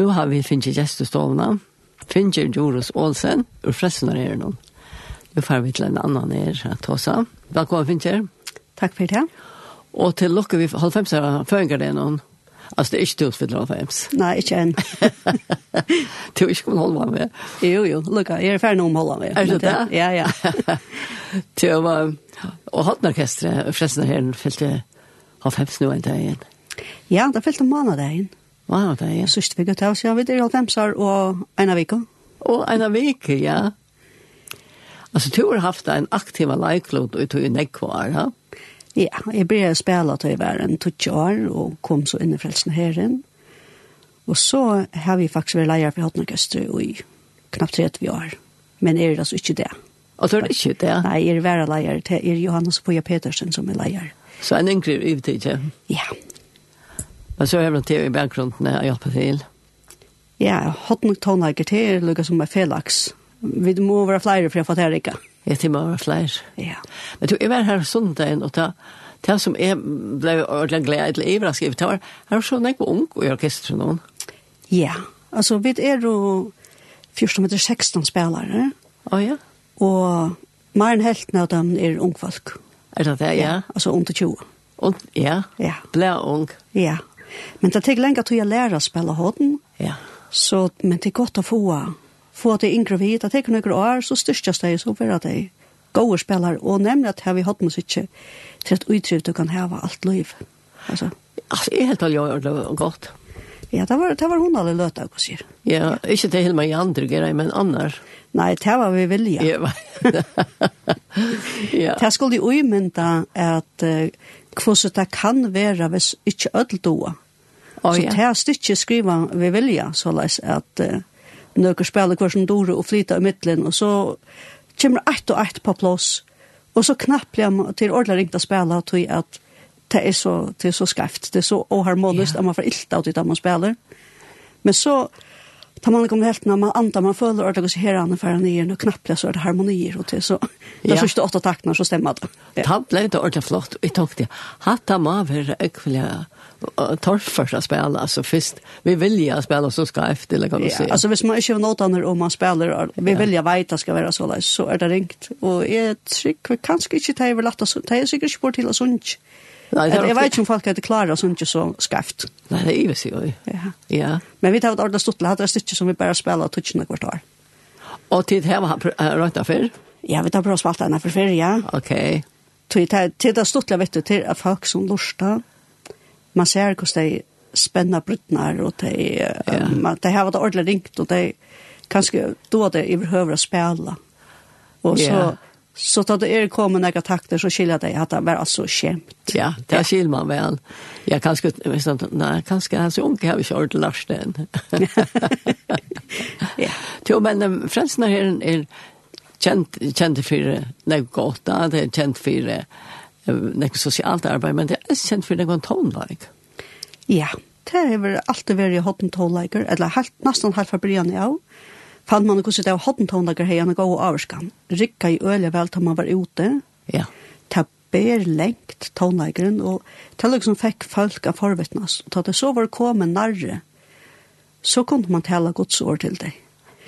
Nu har vi finner gjestestålene. Finner Joros Olsen, ur fressen er nå. Nu får vi til en annan her, Tåsa. Velkommen, Finner. Takk for det. Og til lukke vi holdt femst av føringer det noen. Altså, det er ikke du som vil holde fem. Nei, ikke enn. du er ikke kommet holde meg med. Jo, jo, lukka, jeg er ferdig noe om holde med. Er det det? Ja, ja. til å, og Holtenorkestret, fressen her, fyllte halv fem, nå en dag igjen. Ja, det fylte måned dagen. Wow, det er. Sørste vi gøtt av, så vi er alt hemsar og en av vika. Og en av vike, ja. Altså, du har haft en aktiv leiklod ut i nekvar, ja? Ja, jeg ble spela til jeg var en 20 år, og kom så inn i frelsen herren. Og så har vi faktisk vært leier for Hotnagøster i knappt 30 år. Men er det altså ikke det? Og så er det ikke det? Nei, jeg er vært leier. til er Johannes Poja Petersen som er leier. Så en yngre ivtid, ja? Ja. Men så har vi til i bakgrunden å hjelpe til. Ja, hatt nok tonelager til, lukket som er felaks. Vi må være flere for å få her ikke. Ja, til må være flere. Ja. Men du, jeg var her søndagen, og ta, det som jeg ble ordentlig glad til overrasket, det var, er så nekk ung i orkestret noen. Ja, altså, vi er jo 14-16 spillere. Å oh, ja. Og mer enn helten av dem er ungfolk. Er det det, ja? ja altså, under 20. Und, ja? Ja. Ble ung? Ja. Men det tek lenge til jeg lærer å spille hånden. Ja. Så, men det er godt å få, få det yngre vidt. Det tek noen år, så styrkes det, så blir det gode spillere. Og nemlig at her vi hodmusikk til et utrymme du kan heve alt liv. Altså, altså jeg er helt allig gjør det godt. Ja, det var, det var hun alle løte, hva sier. Ja, ikke det hele i andre greier, men annars. Nei, det var vi vilja. Ja, ja. Det skulle jo umynda at uh, hvordan det kan være hvis ikke ødel doa. Oh, så ja. det er stykket skriva vi vilja, så leis at uh, nøkker spiller hver som dore og flyter i midtelen, og så kommer ett og ett på plås, og så knapplig til ordentlig ringt å spille, tog at det er så, det er så skreft, det er så oharmonisk, ja. at man får ilt av det man spiller. Men så, tar man kommer helt när man antar man följer och det går så här an för ner och knappt så är det harmonier och till så det så åtta takter så stämmer det. Ta blev det ordentligt flott. Vi tog det. Hatta man för ekvilja torf första spel alltså först vi vill ju spela så ska efter eller kan du se. Alltså hvis man inte har något annat om man spelar vi vill ju veta ska vara så där så är det ringt och är trick vi kanske inte ta över lätta så ta sig inte bort till sånt. Jeg vet ikke om folk hadde klarer oss ikke så skreft. Nei, det er jo Ja. Ja. Men vi tar et ordentlig stort, hadde det stykke som vi bare spiller og tutsjene hvert år. Og tid her var rødt av før? Ja, vi tar bra spalt henne for før, ja. Ok. Tid er stort, vet du, til folk som lorster. Man ser hvordan de spenner brytner, og de, um, de har vært ordentlig ringt, og de kanskje då det i behøver å spela. Og så... Yeah Så da det er kommet noen takter, så skiljer jeg at det var altså skjemt. Ja, det skiljer man vel. Ja, kanskje, nei, kanskje jeg er så unge, har vi ordentlig lagt det. Ja. Jo, men frensene her er kjent, kjent for noe godt, det er kjent for noe sosialt arbeid, men det er kjent for noe tonleik. Ja, det har alltid vært hotten hoppen eller helt, nesten helt fra brygjene av. Ja fann man hvordan det var hoddentondager her, han gav avskan. Rikka i øle vel til man var ute. Ja. Ta ber lengt tonleikeren, og til liksom fikk folk av forvittnes. Og det så var kommet nærre, så kunne man tale godsår til deg.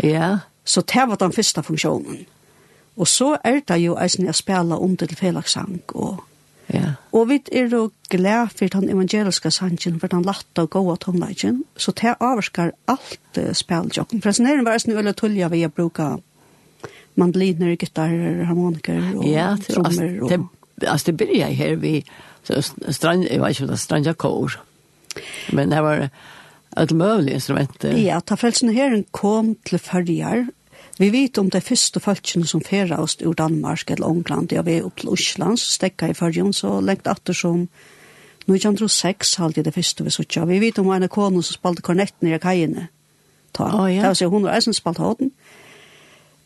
Ja. Så det var den første funksjonen. Og så er det jo eisen jeg spela om til felagsang, og Ja. Og vi er jo glad for den evangeliske sangen, for den latte og gode tomleggen, så det avvarskar alt uh, spiljokken. Forresten er det bare snu eller tulja vi bruker mandoliner, gitarrer, harmoniker og ja, det, trommer. Og... Det, altså det byrja her vi, strand, jeg vet ikke om det er strandja kår, men det var et møvlig instrument. Ja, ta frelsen her kom til førjar, Vi vet om de første folkene som færa oss ur Danmark eller England, ja, vi er opp til Osland, så stekka i fargen, så lengt atter som 1906 halte det første vi suttja. Vi vet om en kone som spalte kornetten i kajene. Ta. Oh, ja. Det var så hun var eisen spalt håten.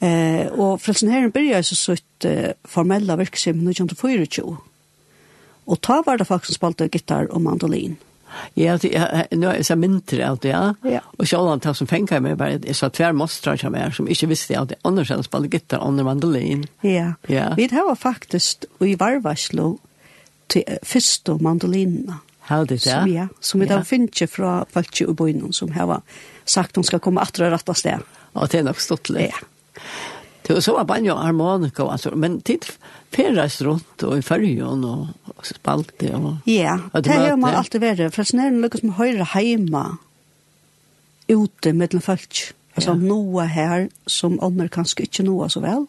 Eh, og Frelsen Herren byrja så sutt eh, formella virksomhet 1924. Og ta var det faktisk spalte gitar og mandolin. Mm Ja, er er är så mindre allt ja. Og så han tar som fänkar meg, bare, jeg så tver mostrar som er, som ikke visste at det annars än spelar gitarr andre mandolin. Ja. Ja. Vi har faktiskt i varvaslo till första mandolinna. How did that? Ja, som vi då finner fra folk i byn som har sagt hon skal ska komma åter rätta sted. Og det er nok stått Ja. Det var så var banjo och harmonika och alltså men tid färdas runt och i färjan och spalte och Ja, det har man alltid varit för snär lukas med höra hemma ute med den folk. Alltså ja. noa här som annor kanske inte noa så väl.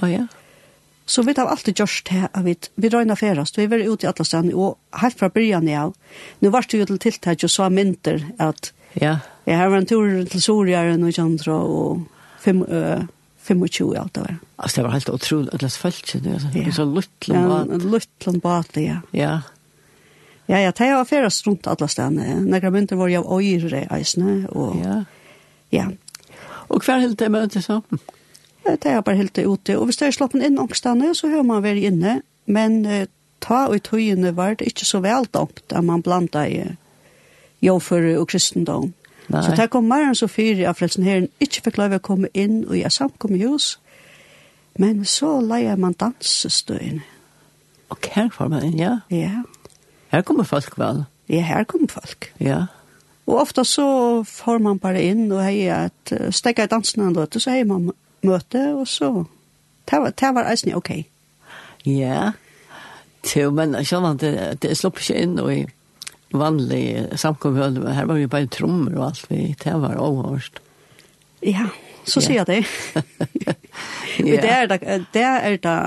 Ja ja. Så vi har alltid gjort det här, vi, vi røyna ferast, vi var ute i alla stedet, og helt fra byrjan av, nu var det jo til tiltak og så mynter at ja. jeg har vært en tur til Sorgjæren og Kjandra og fem, øh, 25 alt det var. Altså det var helt utrolig, at det følte det, altså. Ja. Så luttlen bat. Ja, luttlen bat, ja. Ja. Ja, ja, det var fyrir rundt alle stedene. Nekra mynter var jo av øyre eisene, og... Ja. Ja. Og hver helt det møte så? Det er bare helt ute. Og hvis det er slappen inn ångstene, så hører man være inne. Men eh, ta og i tøyene var det ikke så veldomt, at man blanda i jordføre og kristendom. Nei. Så det kom mer enn så fyre av frelsen her, ikke fikk lov å komme inn og jeg samkom i hus, men så leier man dansestøyene. Og her får man inn, ja? Ja. Her kommer folk vel? Ja, her kommer folk. Ja. Og ofta så får man bare inn og hei at uh, stekker dansen en løte, så hei man møte, og så... Det var, det var eisen ok. Ja. Til, men skjønner, det, det slipper ikke inn og i vanlig samkomhøl. Her var jo bare trommer og alt vi, det var overhørst. Ja, så sier jeg det. Men Det er det, det er det,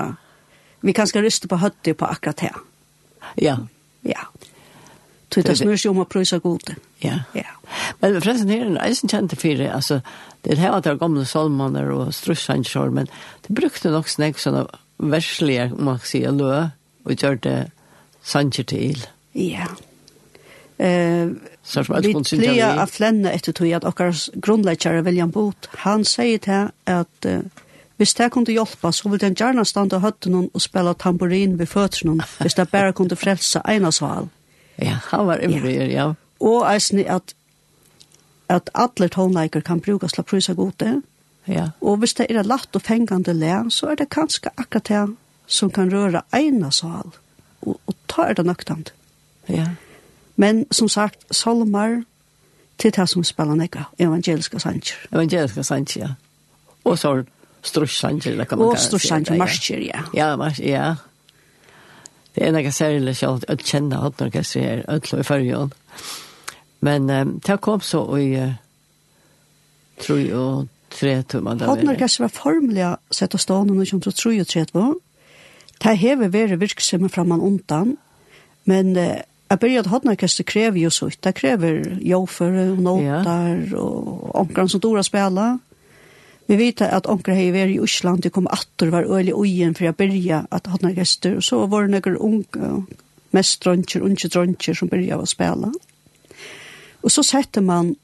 vi kan skal ryste på høttet på akkurat her. Ja. Ja. Så det snur seg om å prøysa gode. Ja. ja. Men forresten her er en eisen kjente fire, altså, det er hevet av gamle solmaner og strussansjår, men det brukte nok snakk sånne verslige, om man kan si, lø, og gjør det sanger til. Ja. Eh, vi pleier av flenne etter tog at okkar grunnleggere William Booth, han sier til at uh, hvis det kunne hjelpe, så ville den gjerne stande høtten og spille tamburin ved føttene, hvis det bare kunne frelse ene sval. Ja, han var ivrig, ja. ja. Og eisen at, at alle tonleiker kan brukes til å prysa gode. Ja. Og hvis det er latt og fengende le, så er det kanskje akkurat det som kan røre ene sal. Og, og ta er det nøktant. Ja. Men som sagt, solmar til det som spiller nekka, evangeliska sanger. Evangeliska sanger, ja. Og så strussanger, det kan man Og strush sanger, marsjer, ja. Ja, marsjer, ja. Det er nekka særlig sjalt, jeg kjenner alt orkester her, ødlo i fyrjon. Men um, det kom så i, uh, tror jeg, og tre tummer. Hodnar kanskje var formelig sett av stående når som tror jeg tre Det hever vært virksomme fra man undan, men Uh, Jeg begynner at hodna orkester kräver så så. Det kräver jofer, och notar og och som dora spela. Vi vet att omkran har varit i Osland. Det kom attor var ölig ugen för jag började att hodna orkester. Och så var det några unge, mest dröntjer, unge dröntjer som började att spela. Och så sätter man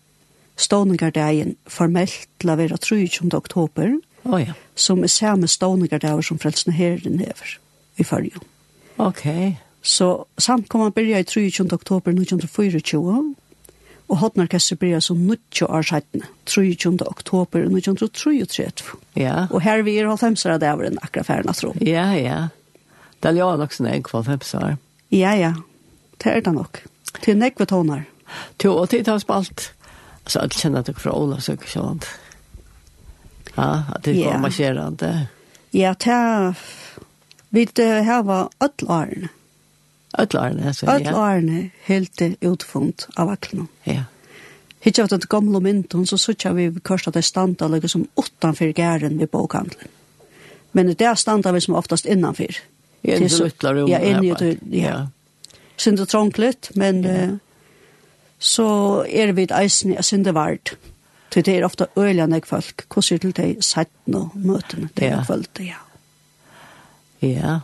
ståningardagen formelt till att vara oktober. Oh, ja. Som är samme ståningardagen som frelsene herren över i fargen. Okej. Okay. Så samkomman byrja i 23. oktober 1924, og hotnarkester byrja som 90 år siden, 23. oktober 1933. Ja. Og her vi er holdt hemsere det over den akkurat ferden, jeg tror. Ja, ja. Det er jo nok sånn en kvart hemsere. Ja, ja. Det er det nok. Til nekve toner. Til å tid har spalt. Altså, jeg kjenner at det fra Ola, så ikke sånn. Ja, at det var marsjerende. Ja, det er... Vi har vært alle årene. Öll årene, altså. Öll årene, helt utfunnet av aklene. Ja. Hitt av det gamle mynden, så sutja vi kørst at det standa liksom som utanför gæren ved bokhandelen. Men det er standa vi som oftast innanför. Ja, det er luttla rum. Ja, inni og ja. ja. Sinde trånglet, men ja. uh, så er vi et eisen i sinde vart. Det er ofta øyla nek folk. Hvordan er det til de sett nå møtene? Det er ja. kvöld, ja. Ja,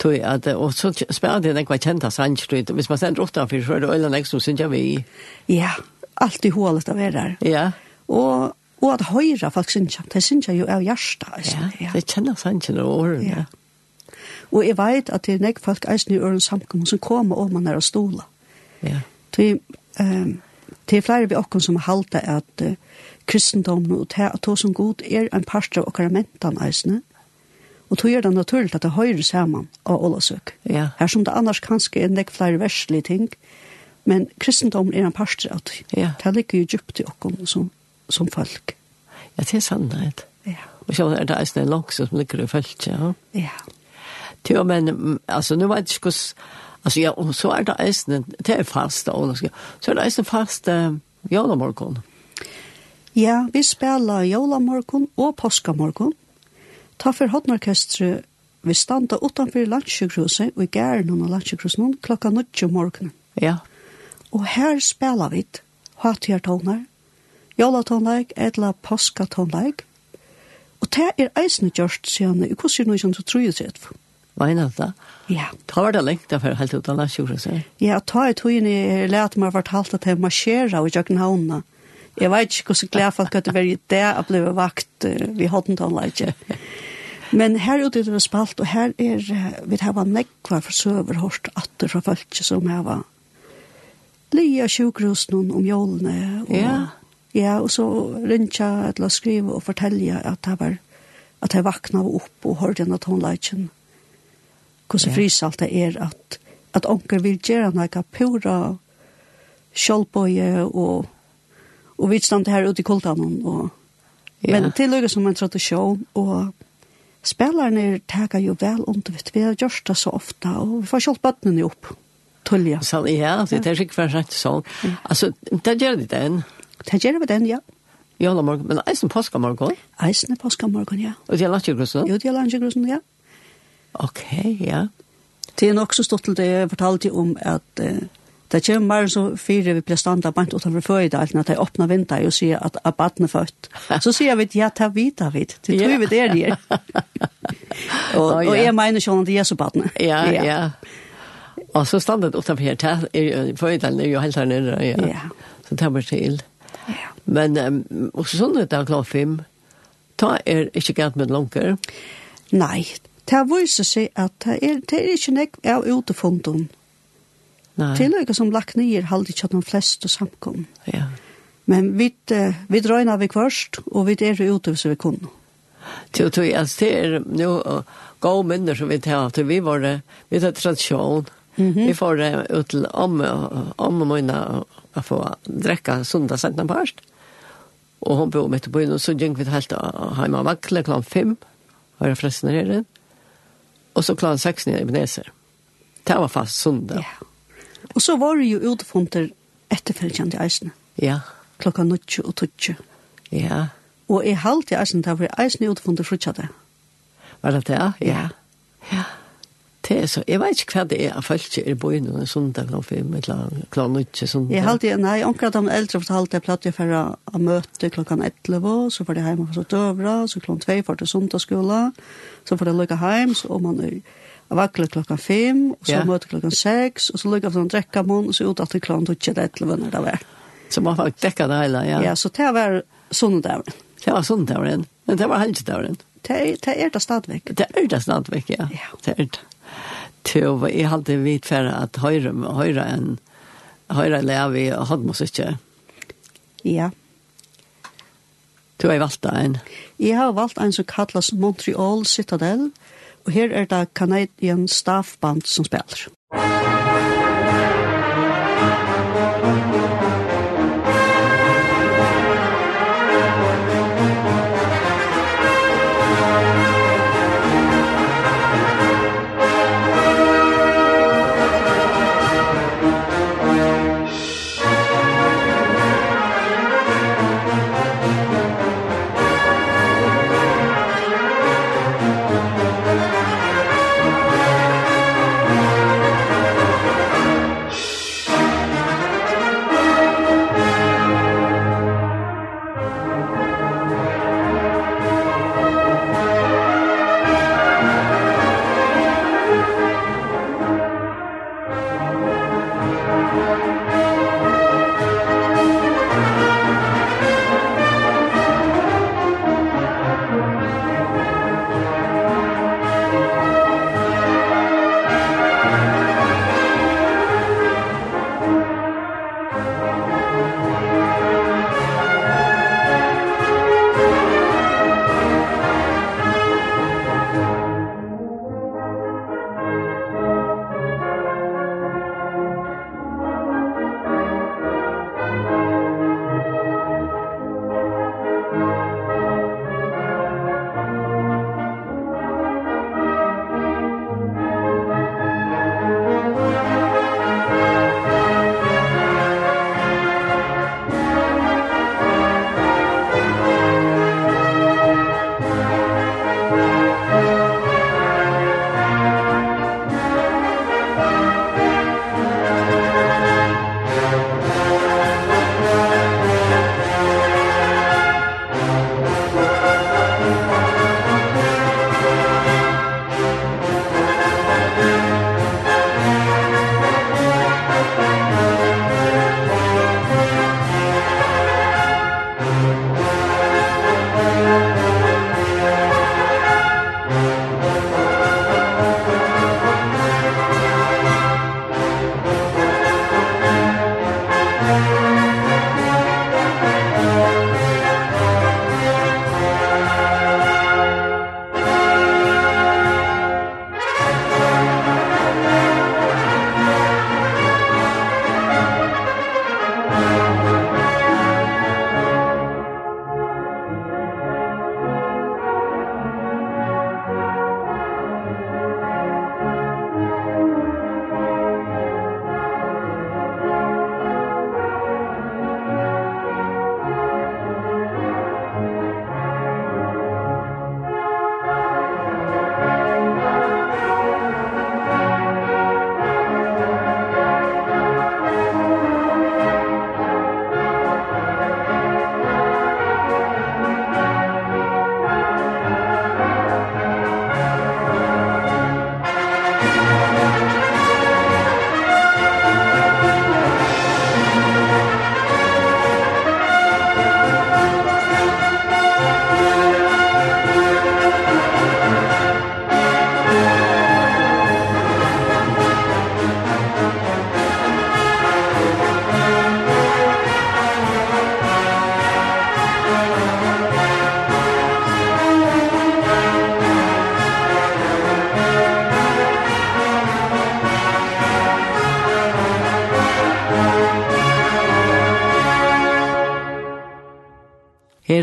tog at, og så spør det nekva kjenta sannskrut, hvis man sender utenfor, så er det øyne nekva som synes jeg vi. Ja, alt i hålet av er der. Ja. Og, og at høyre folk synes jeg, det synes jeg jo av hjertet. Ja, det kjenner sannskrut og årene. Ja. Og jeg vet at det er nekva folk eisen i ørens samkommer som kommer om man er av stola. Ja. Det, um, det er flere vi okken som halter at uh, kristendommen og det, at det som god er en parster av okkar mentan eisene. Mm Og tog er det naturligt at det høyre saman av Ålasøk. Ja. Her som det annars kanskje er nek flere verslige ting, men kristendommen er en parster av det. Ja. Det ligger jo djupt i okken som, som folk. Ja, det er sannhet. Ja. Og så er det eisen en langsom som ligger i folk, ja. Ja. Til og men, altså, nu vet jeg ikke hos, altså, ja, og så er det eisen, det er fast av så er det eisen fast uh, jølamorgon. Ja, vi spiller jølamorgon og påskamorgon. Ta for hodnorkestre vi standa utanfor landsjukhuset og i gæren under landsjukhuset klokka 9 om morgenen. Ja. Og her spela vi hatgjørtoner, jolatonek, etla påskatonek, og det er eisne gjørst siden i kursen noe som du tror jeg sett. Hva det? Ja. Ta var det lengt derfor helt ut av landsjukhuset? Ja, ta i togene i lærte meg fortalt at jeg og i havna. Jeg vet ikke hvordan glede folk at det var i det å bli vakt uh, ved Hoddentonleitje. Men her ute det var spalt, og her er, vi har nekva for søver hårst atter fra folk som har var lia sjukrosen om jólene. Og, ja. Ja, og så rinja eller skriva og fortelja at det var at jeg vakna opp og hørte henne tonelagen. Hvordan ja. frisalt det er at, at onker vil gjøre noe pura kjølbøye og, og vi stand her ute i kultanen. Og, ja. Men til lykkes som en tradisjon og spelarna tar ju väl om det vi har gjort det så ofta och vi får själv bötten ihop. Tullia. Så ja, det är skick för sagt så. Alltså det gör det den. Det gör det den, ja. Jola morgon, men eisen påska morgon? Eisen påska morgon, ja. Og det er landjegrusen? Jo, det er landjegrusen, ja. Ok, ja. Det er nok så stått til det jeg fortalte om at uh, Det kommer bare så fire vi blir standa bant utenfor føydalen at de åpner vinduet og sier at abatten er født. Så sier vi, ja, ta vid, David. Det tror vi det er det. og, og jeg mener sånn at det er så baden. Ja, ja. Og så standet utenfor her, ta, er, føydalen er jo helt her nede, ja. ja. Så tar vi til. Ja. Men um, også sånn at det er klart fem, ta er ikke galt med langer. Nei, det viser seg at det er, det er ikke nek av utefunden Nei. Til og ikke som lagt nyer halde ikke at de fleste samkom. Ja. Men vi, vi drøyna vi først, og vi er ute hvis vi kunne. Til og jeg ser nå gå minner som vi tar til. vi var det, vi tar tradisjon, vi får det ut til om, om og mine å få drekka sundagsenten på parst. Og hun bor mitt på byen, og så gikk vi helt hjemme av vakle klant fem, og jeg fresten her, og så klant seks nede i Beneser. Det var fast sundag. Ja. Yeah. Og så var det jo utfunter etterfølgende eisene. Ja. Klokka 90 og 20. Ja. Og i halv til eisen, da var eisen utfunter frutja. Var det det, ja? Ja. Det er så, jeg vet ikke hva det er, jeg følte ikke i bøyen og sundag klokka fem, klokka ikke sundag. Jeg halte, nei, omkring de eldre fortalte, jeg platt jeg for å møte klokka 11, så var det hjemme for så døvra, så klokka 2 for det sundagsskola, så var det lykke hjem, så om man er vakla klokka 5, og så ja. møte klokka 6, og så lukka for en drekkamon, og så ut at det klokkan tutsi det etter vunner det var. Så man fikk dekka det hele, ja. Ja, så det var sunnedavren. Det var sunnedavren, men det var helgedavren. Det, det er det stadigvæk. Det er det stadigvæk, ja. ja. Det er det. Til, jeg hadde vidt for at høyre, høyre en høyre lev i hodmusikket. Ja. Du har valgt en. Jeg har valgt en som kallas Montreal Citadel. Ja Og her er det Canadian Staff Band som spiller.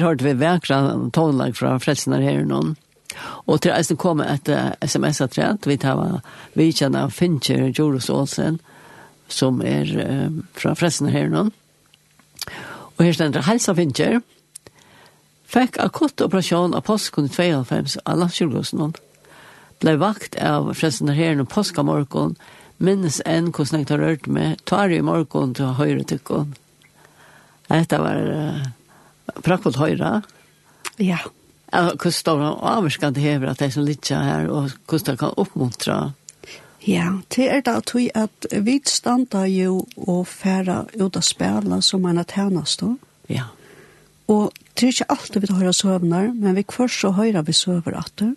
hørte vi vekra tålag fra frelsene her noen. Og til eisen kom et uh, sms-atret, vi tar vi kjenner Fincher Joros Olsen, som er uh, fra frelsene her noen. Og her stender Helsa Fincher, fikk akutt operasjon av påsken i 92 av landskjølgåsen. Ble vakt av frelsene her noen påskamorgen, minnes enn hvordan jeg tar rørt med, tar i morgen til høyre tykkene. Dette var... Uh, prakkot høyre. Ja. Hvordan står det avvarskende hever at det er som litt her, og hvordan det kan oppmuntre? Ja, det er da tog at vi standa jo og færa ut av spela som man har tjernast då. Ja. Og det er ikke alltid vi høyre søvner, men vi kvar så høyre vi søver atter.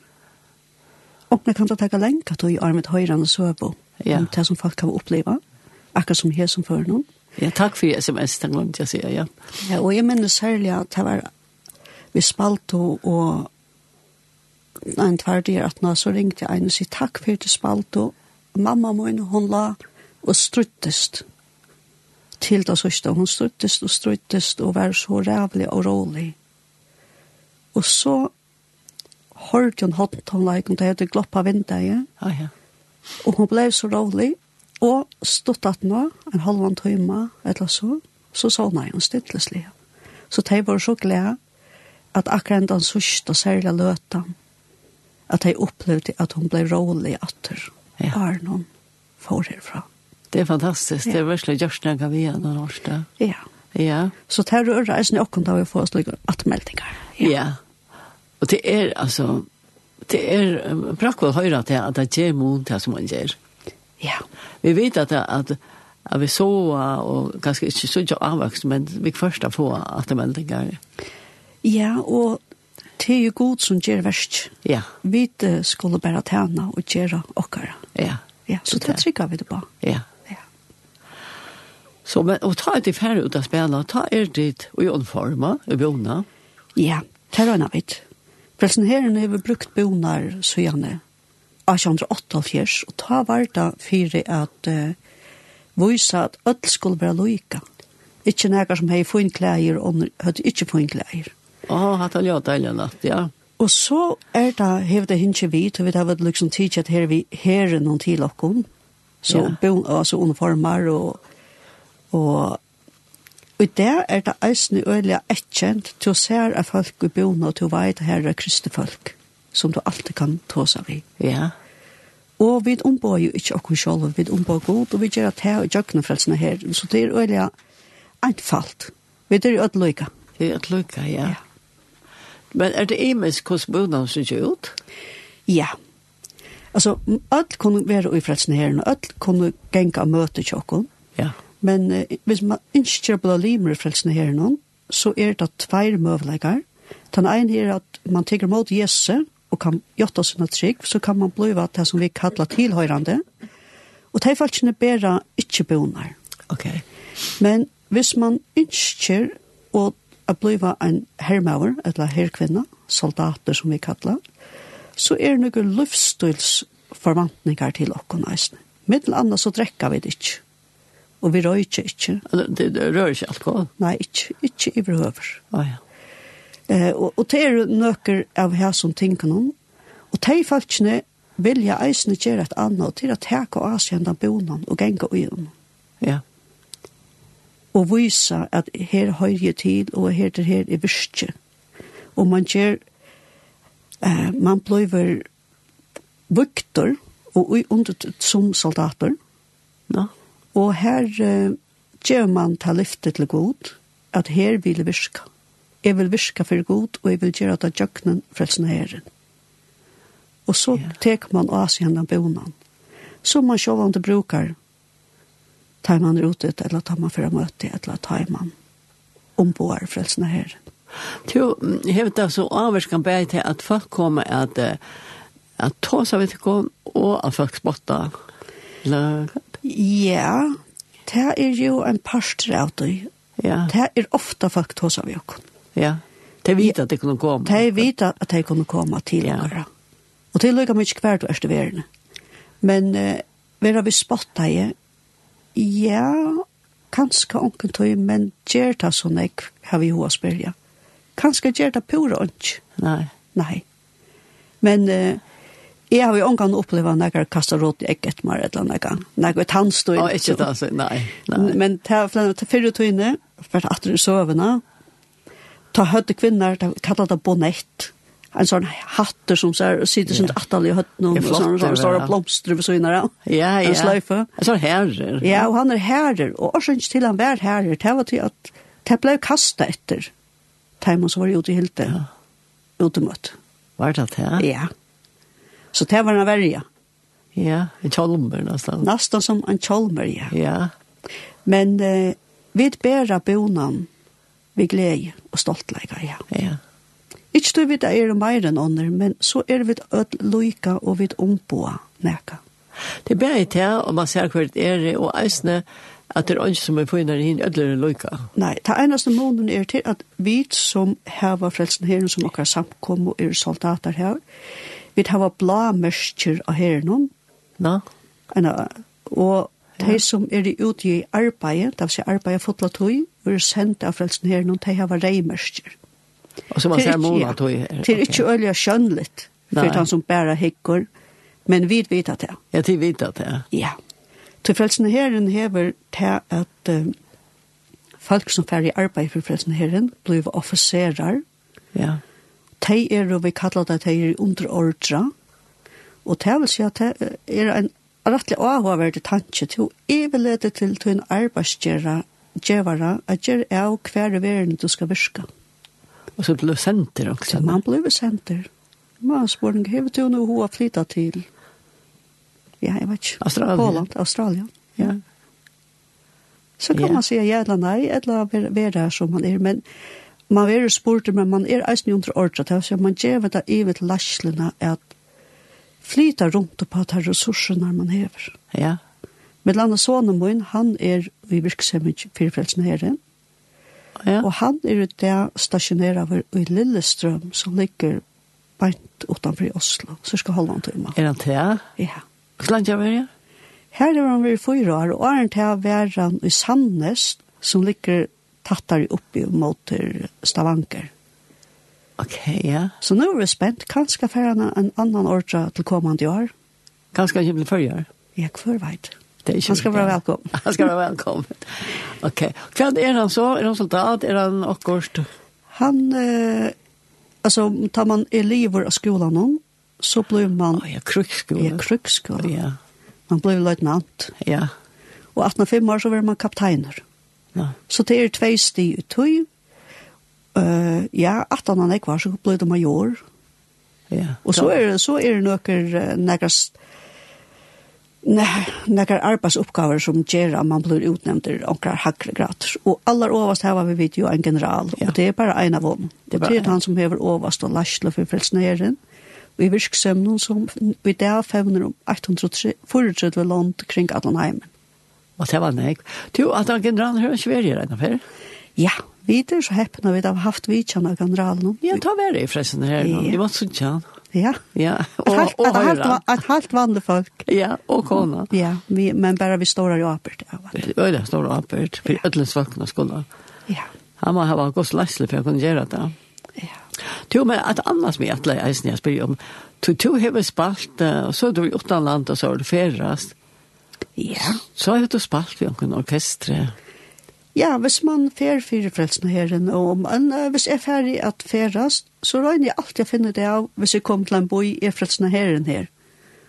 Og vi kan da tenke lenge at vi er med høyre og søver. Ja. Det som folk kan oppleva, akkurat som her som før noen. Ja, takk for sms, den glemte jeg å si, ja. Ja, og jeg mener særlig at det var vi spalto og en tverdig at nå så ringte jeg en og sier takk for til spalto. Mamma min, hun la og struttest til det sørste. Hun struttest og struttest og var så rævlig og rolig. Og så hørte hun hatt hun like, og det hadde gloppa vinduet. Ja, ja. Og hun ble så rolig, Og stått at nå, en halvann tøyma, eller så, så sa hun en styrtleslig. Så de var så glede at akkurat den sørste og særlig løta, at de opplevde at hun ble rolig atter. Ja. Bare noen får herfra. Det er fantastisk. Ja. Det er virkelig gjørst når vi er noen årste. Ja. Ja. Så det er reisen i åkken da vi får slik like atmeldinger. Ja. ja. Og det er altså, det er praktisk å høre til at det gjør mot det som man gjør. Ja Ja. Vi vet at, at, at vi så, og ganske ikke så ikke avvokst, men vi først har få attermeldinger. Ja, og det er jo god som gjør verst. Ja. Vi skulle bare tjene og gjøre okkara. Ja. Ja, så det trykker vi det på. Ja. Så men och ta det färre ut att spela, ta er dit och i forma, i bona. Ja, det är en av det. Pressen här har vi brukt bonar så gärna 1888, og ta var det for at uh, vise at alt skulle være loika. Ikke nægar som hei funnet klæger, og hadde ikke funnet klæger. Å, oh, hatt han jo deilig natt, ja. Og så er det, hev det hinje vi, og vi har vært liksom tid at her vi her noen til okkon, så ja. bo, altså uniformer og, og Og der er det eisen øyelig etkjent til å se at folk i bjona og til å veie her er kristne kristefolk som du alltid kan ta seg ved. Ja. Og vi ombår jo ikke okken selv, vi ombår god, og vi gjør at her og jøkna frelsene her. Så det er øyelig einfalt. Vi er jo et løyka. Det er et løyka, ja. ja. Men er det imensk hos bodan som gjør ut? Ja. Altså, alt kunne være i frelsene her, og alt kunne genga møte tjokken. Ja. Men eh, hvis man ikke blir limer i frelsene her, så er det tveir møvleikar. Den ene er at man tenker mot Jesus, og kan gjøre sina trygg, så kan man blive det som vi kallar tilhøyrande. Og de folkene bærer ikke bonar. Ok. Men hvis man ønsker å bliva en hermaver, eller herrkvinna, soldater som vi kallar, så er det noen livsstilsforvantninger til okken eisene. Middel annet så drekker vi det ikke. Og vi røyker ikke. Det, det rører ikke alkohol? Nei, ikke, ikke i overhøver. Å ja. Eh, og, og det er nøkker av her som tinker noen. Og de folkene jeg eisne gjøre et annet til å heke og avskjende bonen og genge og gjøre Ja. Og vise at her høyre jeg til, og her til her er virkje. Og man gjør, eh, man blir vukter og under som soldater. Ja. Og her eh, gjør man ta lyftet til god, at her vil jeg Ja jeg vil virka for god, og jeg vil gjøre det djøkkenen frelsen herren. Og så ja. tek man av seg henne bonan. Så man ser om det brukar, tar man ut ut, eller tar man for å møte, eller tar man ombår frelsen herren. Jo, jeg vet altså, avvarskan bæg til at folk kommer at, at ta seg vidt ikke og at folk spotter. Ja, det er jo en parstre av det. Ja. Det er ofta folk tar seg vet ikke Ja. Det vet at det kunne komme. De vet at de kunne komme tidligere. Ja. Og det lykker mye hver du er verden. Men uh, vi har vi spottet i, ja, kanskje onken tog, men gjør det sånn jeg har vi hva spørre. Kanskje gjør det pura onk. Nei. Nei. Men uh, jeg har jo ongan opplevd når jeg kastet råd i egget mer eller annet. Når jeg vet hans. Å, ikke det, nei. nei. Men til er flere tøyne, for at du sover ta høtte kvinner, ta kallar det bonett, en sånn hatter som ser, sitter sånn atall i høtten, og sånn sånn store blomster ved søgner ja Ja, ja. En sløyfe. En sånn herrer. Ja, og han er herrer, og også ikke til han var herrer, det var til at det ble kastet etter timen som var ute i hilte, ja. utemøtt. Var det det? Ja. Så det var en verja. Ja, en kjolmer nesten. Nesten som en kjolmer, ja. Ja. Men eh, vi bära bonan, vi glede og stoltleika, ja. Ja. Ikke du vet det er mer enn ånder, men så er vi ødel loika og vi omboa neka. Det er bare til, og man ser hva det er, og eisne, at det er ikke som er funnet inn ødler loika. Nei, det eneste månen er til at vi som heva frelsen her, som okkar samkom og er soldater her, vi heva bla mørkjer av herren, Nå? Og De som er ute i arbeid, det vil si arbeid fotla tøy, er sendt av frelsen her, når de har reimersker. Og så man ser måned tog her. Det er ikke øyelig skjønnelig, for han som bærer hikker, men vi vet at det. Ja, de vet at det. Ja. Til frelsen herren hever til at um, folk som fer i arbeid for frelsen herren, blir offiserer. Ja. De er, og vi kallar det, de er underordra, og det vil si at det er en rettelig avhåverdig tanke til å evigledet til til en arbeidsgjera gjevara at gjør av hver verden du skal virka. Og så blir senter også. Så man blir senter. Man spør ikke, hever du noe hun har flyttet til? Ja, jeg vet ikke. Australien. Poland, Australien. Ja. Så kan yeah. man säga ja eller nej, eller være som man er, men man er spurt, men man er eisen under ordret, så man gjør det i vet lasjlene at flyta rundt på de ressurserna man hever. Ja. Med landa sonen min, han er i virksomhet for frelsen herren. Ja. Og han er ute stasjoneret i Lillestrøm, som ligger beint utenfor i Oslo, så skal holde han til meg. Er han til? Ja. Hvor langt jeg var det? Her er han ved fyra år, og er han til å i Sandnes, som ligger tattare oppi mot Stavanger. Ok, ja. Så nu er vi spent. Kanskje fer han en annan ordra til kommande år? Kanskje han ikke blir førjar? Ja, hver veit. Det er han skal være velkommen. han skal være velkommen. Ok. Hva er han så? Er han soldat? Er han akkurat? Han, eh, altså, tar man elever av skolan nå, så blir man... Oh, ja, krukskola. Ja, krukskola. Ja. Man blir løytnant. Ja. Og 18-5 år så blir man kapteiner. Ja. Så det er tvei sti i tøy, Uh, ja, 18 han jeg var, så ble det major. Ja. Og så er, så er det noen nekker nekkar arbeidsoppgaver som gjør at man blir utnevnt til noen hakre grader. Og aller overast her var vi vidt jo en general, ja. og det er bare en av dem. Det er, bare, det er han som hever overast og lasler for frelsneren. Og i virksomheten som i dag fevner om 834 land kring Atlanheimen. Og det var nek. Du, at han general hører ikke være i regnaferd? Ja. Ja, vi er så heppna vi har haft vidtjan av generalen. Ja, ta vare i fressen her nå. Det var sunt ja. Ja. Ja, og og høyra. At halt vanlige folk. Ja, og kona. Ja, vi, men bare vi står her i apert. Ja, det står her i apert. Vi ødlens folkene skulle. Ja. Han må ha gått leisle for å kunne gjøre det. Ja. Jo, men at annars med at leie eisen jeg spør om, du to hever spalt, og så er du i utenland, og så er du ferrast. Ja. Så har du spalt vi omkring orkestre. Ja. Ja, hvis man fer fyrir frelsen herren, og men, uh, hvis jeg ferdig at ferast, så røyner jeg alltid å finne det av hvis jeg kommer til en boi i frelsen herren her.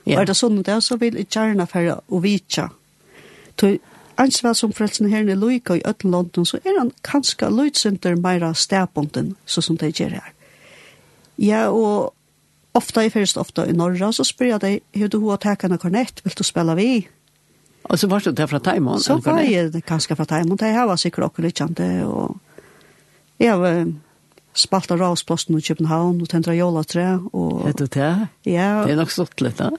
Ja. Og er det sånn det, så vil jeg gjerne ferdig og vitja. Så ansvar som frelsen herren er loika i øtten London, så er han kanskje loitsinter meira stedbunden, så som det gjør her. Ja, og ofta, jeg ferdig ofta i Norra, så spyr jeg deg, hva du har tekene kornett, vil du spela vi? Ja Og så var det der fra Taimon? Så var jeg det kanskje fra Taimon. Det her var sikkert også litt kjent. Og jeg har spalt av Ravsplassen i København og tendret jolatre. Og... Vet du det? Ja. Det er nok stått litt da.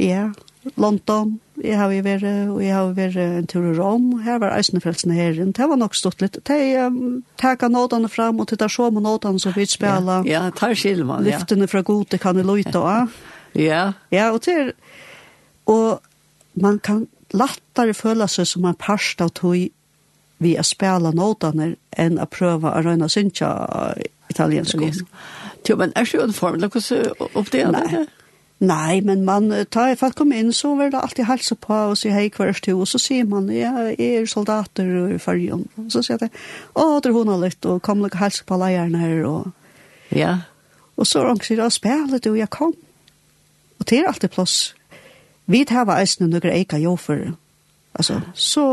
Ja. London, jeg har jo vært, og jeg har vært en tur i Rom, her var Øysnefrelsene her, det var nok stått litt, de um, teka nådene fram og titta så med nådene som vi spela, ja, ja tar skilman, ja. lyftene fra gode kan jeg løyta, ja, ja, og til, og man kan lattare føla seg som en parst av tog vi å spela nådene enn å prøve å røyne synsja italiensk. Jo, men er ikke uniformen, hva så opp det? Nei. Nei, men man tar for å komme inn, så var det alltid helse på og sier hei hver stu, og så sier man, ja, jeg er soldater i fargen. Så sier jeg, å, det er hun litt, og kom litt helse på leierne her, og... Ja. Og så er han sier, spela du, jeg kom. Og det er alltid plass Vi tar var eisne nøkker eika jofer. Altså, så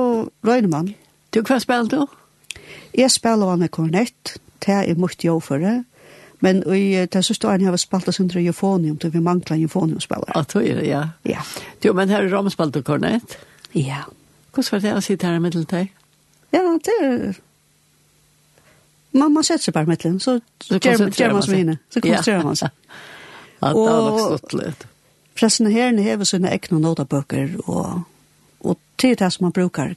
røyner man. Du, hva spiller du? Jeg spiller han med kornett, det er mye jofere, men i det siste året har vi spalt oss under eufonium, til vi mangler eufonium spiller. Ja, tog er det, ja. Ja. Jo, men her er romspalt og kornett? Ja. Hvordan var det å sitte her i middelen til? Ja, det er man, man sätter sig bara med så, så gör man som inne. Så koncentrerar man sig. Ja, det har nog stått lite. Pressen herren hever sine egne notabøker, og, og det er det som man brukar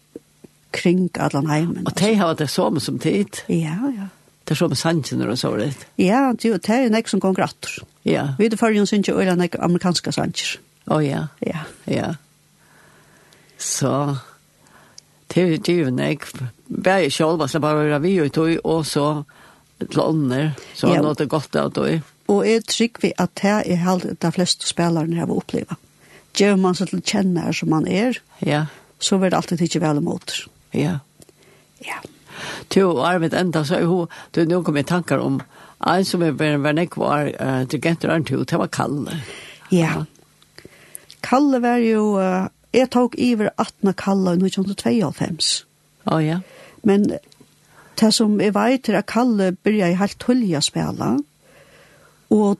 kring allan heimen. Og de har det som som tid? Ja, ja. Det er samme sannsynner og så litt? Ja, det er jo nek som går gratter. Ja. Vi er fyrir synes ikke øyla nek amerikanska sannsynner. Å oh, ja. Ja. Ja. Så, det er jo nek, bare selv, så bare vi og tog, og så til ånder, så har ja. nådde godt av tog. Ja. Og jeg trygg vi at det er helt de fleste spillerne har opplevd. Gjør man seg til å kjenne er som man er, ja. så vil det alltid ikke vel imot. Ja. Ja. Du og Arvid enda, så er jo, du nå kom i tankar om en som er bare var ekk var uh, til Genter Arntu, det var Kalle. Ja. Kalle var jo, uh, jeg tok iver 18 Kalle i 1992. Å oh, ja. Men det som jeg vet er at Kalle begynte helt tullig å spille, Og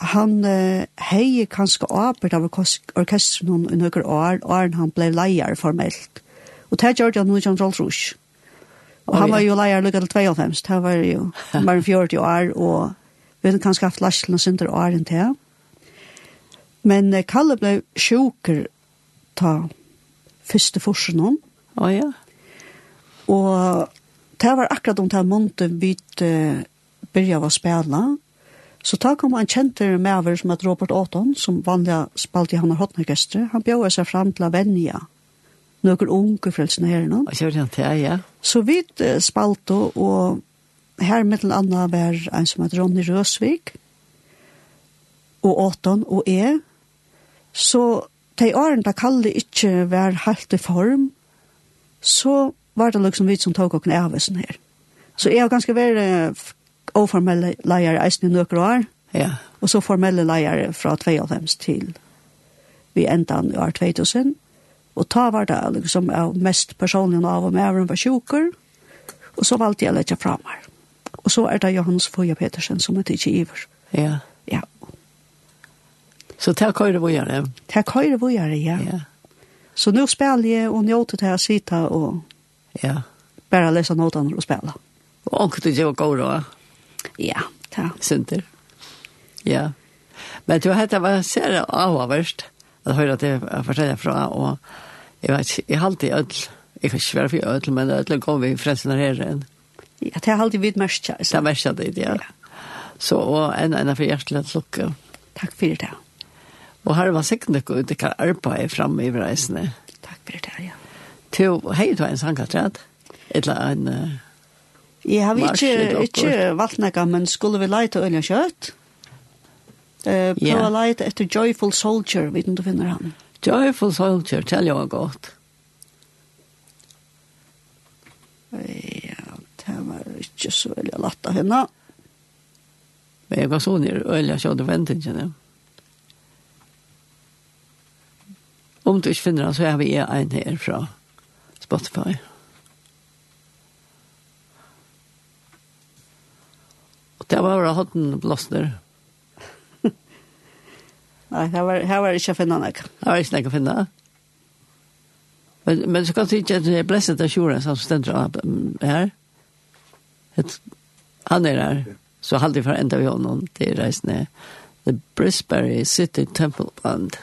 han uh, heier kanskje åpert av orkestren hun i noen år, og han ble leier formelt. Og det gjorde han som Rolls han Og han var jo leier lukket til 52, det var jo bare 40 år, og vi hadde kanskje haft lasten og synder år enn det. Men uh, Kalle ble sjuker ta første forsen hun. Å ja. Og det var akkurat om det måneden vi uh, begynte å spille, Så da kom han kjente med som heter Robert Åton, som vanlig spalte i Hanna Hottnerkestre, han bjør seg fram til å vennja noen unge frelsene her nå. Ja. Så vi spalte, og her med den andre var en som heter Ronny Røsvik, og Åton og jeg. Så de årene da Kalle ikke var helt i form, så var det liksom vi som tog åkne oss her. Så jeg har ganske vært oformelle leier eisen i nøkker år, ja. og så formelle leier fra 92 til vi enda i år 2000, og ta var det liksom av mest personlig av om jeg var sjuker. og så valgte jeg å legge fra meg. Og så er det Johannes Foya Petersen som er ikke iver. Ja. Ja. Så det er køyre vågjere? Det er køyre vågjere, ja. ja. Så nå spiller jeg og njøter til å sitte og ja. bare lese notene og spille. Og ikke det var god råd? Ja, ta. Sinter. Ja. Men du hette var ser avhverst at høyre at jeg forteller fra, og jeg vet ikke, jeg halte i ødel, jeg kan ikke være for ødel, men ødel kom vi frelsen her igjen. Ja, det er alltid vidt mest kjære. Det er mest kjære, ja. ja. Så, og en enn for hjertelig at lukke. Takk for det. Og her var sikkert noe ut, det kan arbeide fremme i reisene. Takk for det, ja. Til, hei du har en sangkatrad? Eller en... Uh, Jeg har ikke, ikke valgt noe, men skulle vi leite øyne kjøtt? Uh, prøve yeah. å leite etter Joyful Soldier, vet du om du finner han. Joyful Soldier, tell jeg godt. Ja, det var ikke så veldig lett av henne. Men jeg var sånn i øyne kjøtt og ventet ikke det. Om du ikke finner han, så har vi en her fra Spotify. Ja. Det var bara hotten blåster. Nei, her var, her var ikke å finne noe. Her var ikke noe å finne. Men, men så kan du ikke at det er blesset av kjoren som stender her. Et, han er her. Så halvdig for enda vi honom til reisende. The Brisbane City Temple Band.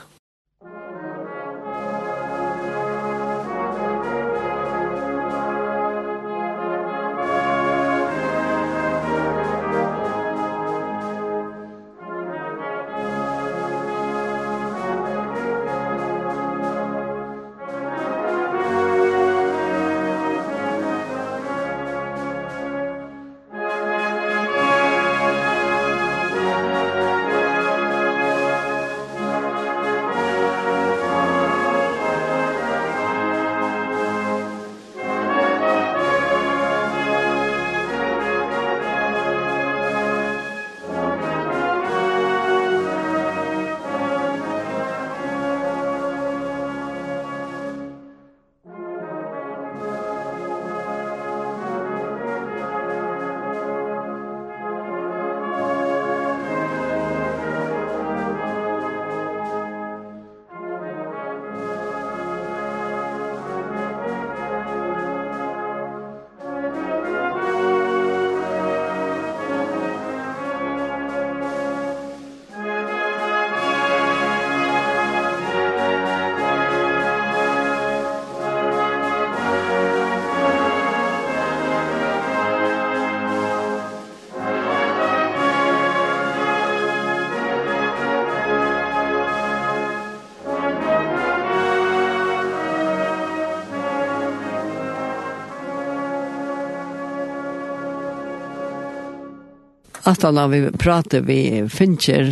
at da vi pratade vi Fincher,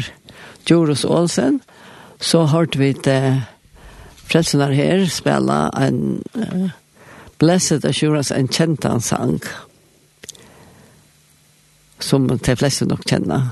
Joros Olsen, så hørte vi til Frelsenar her spela en uh, Blessed Assurance, en kjentan sang, som de fleste nok kjenner.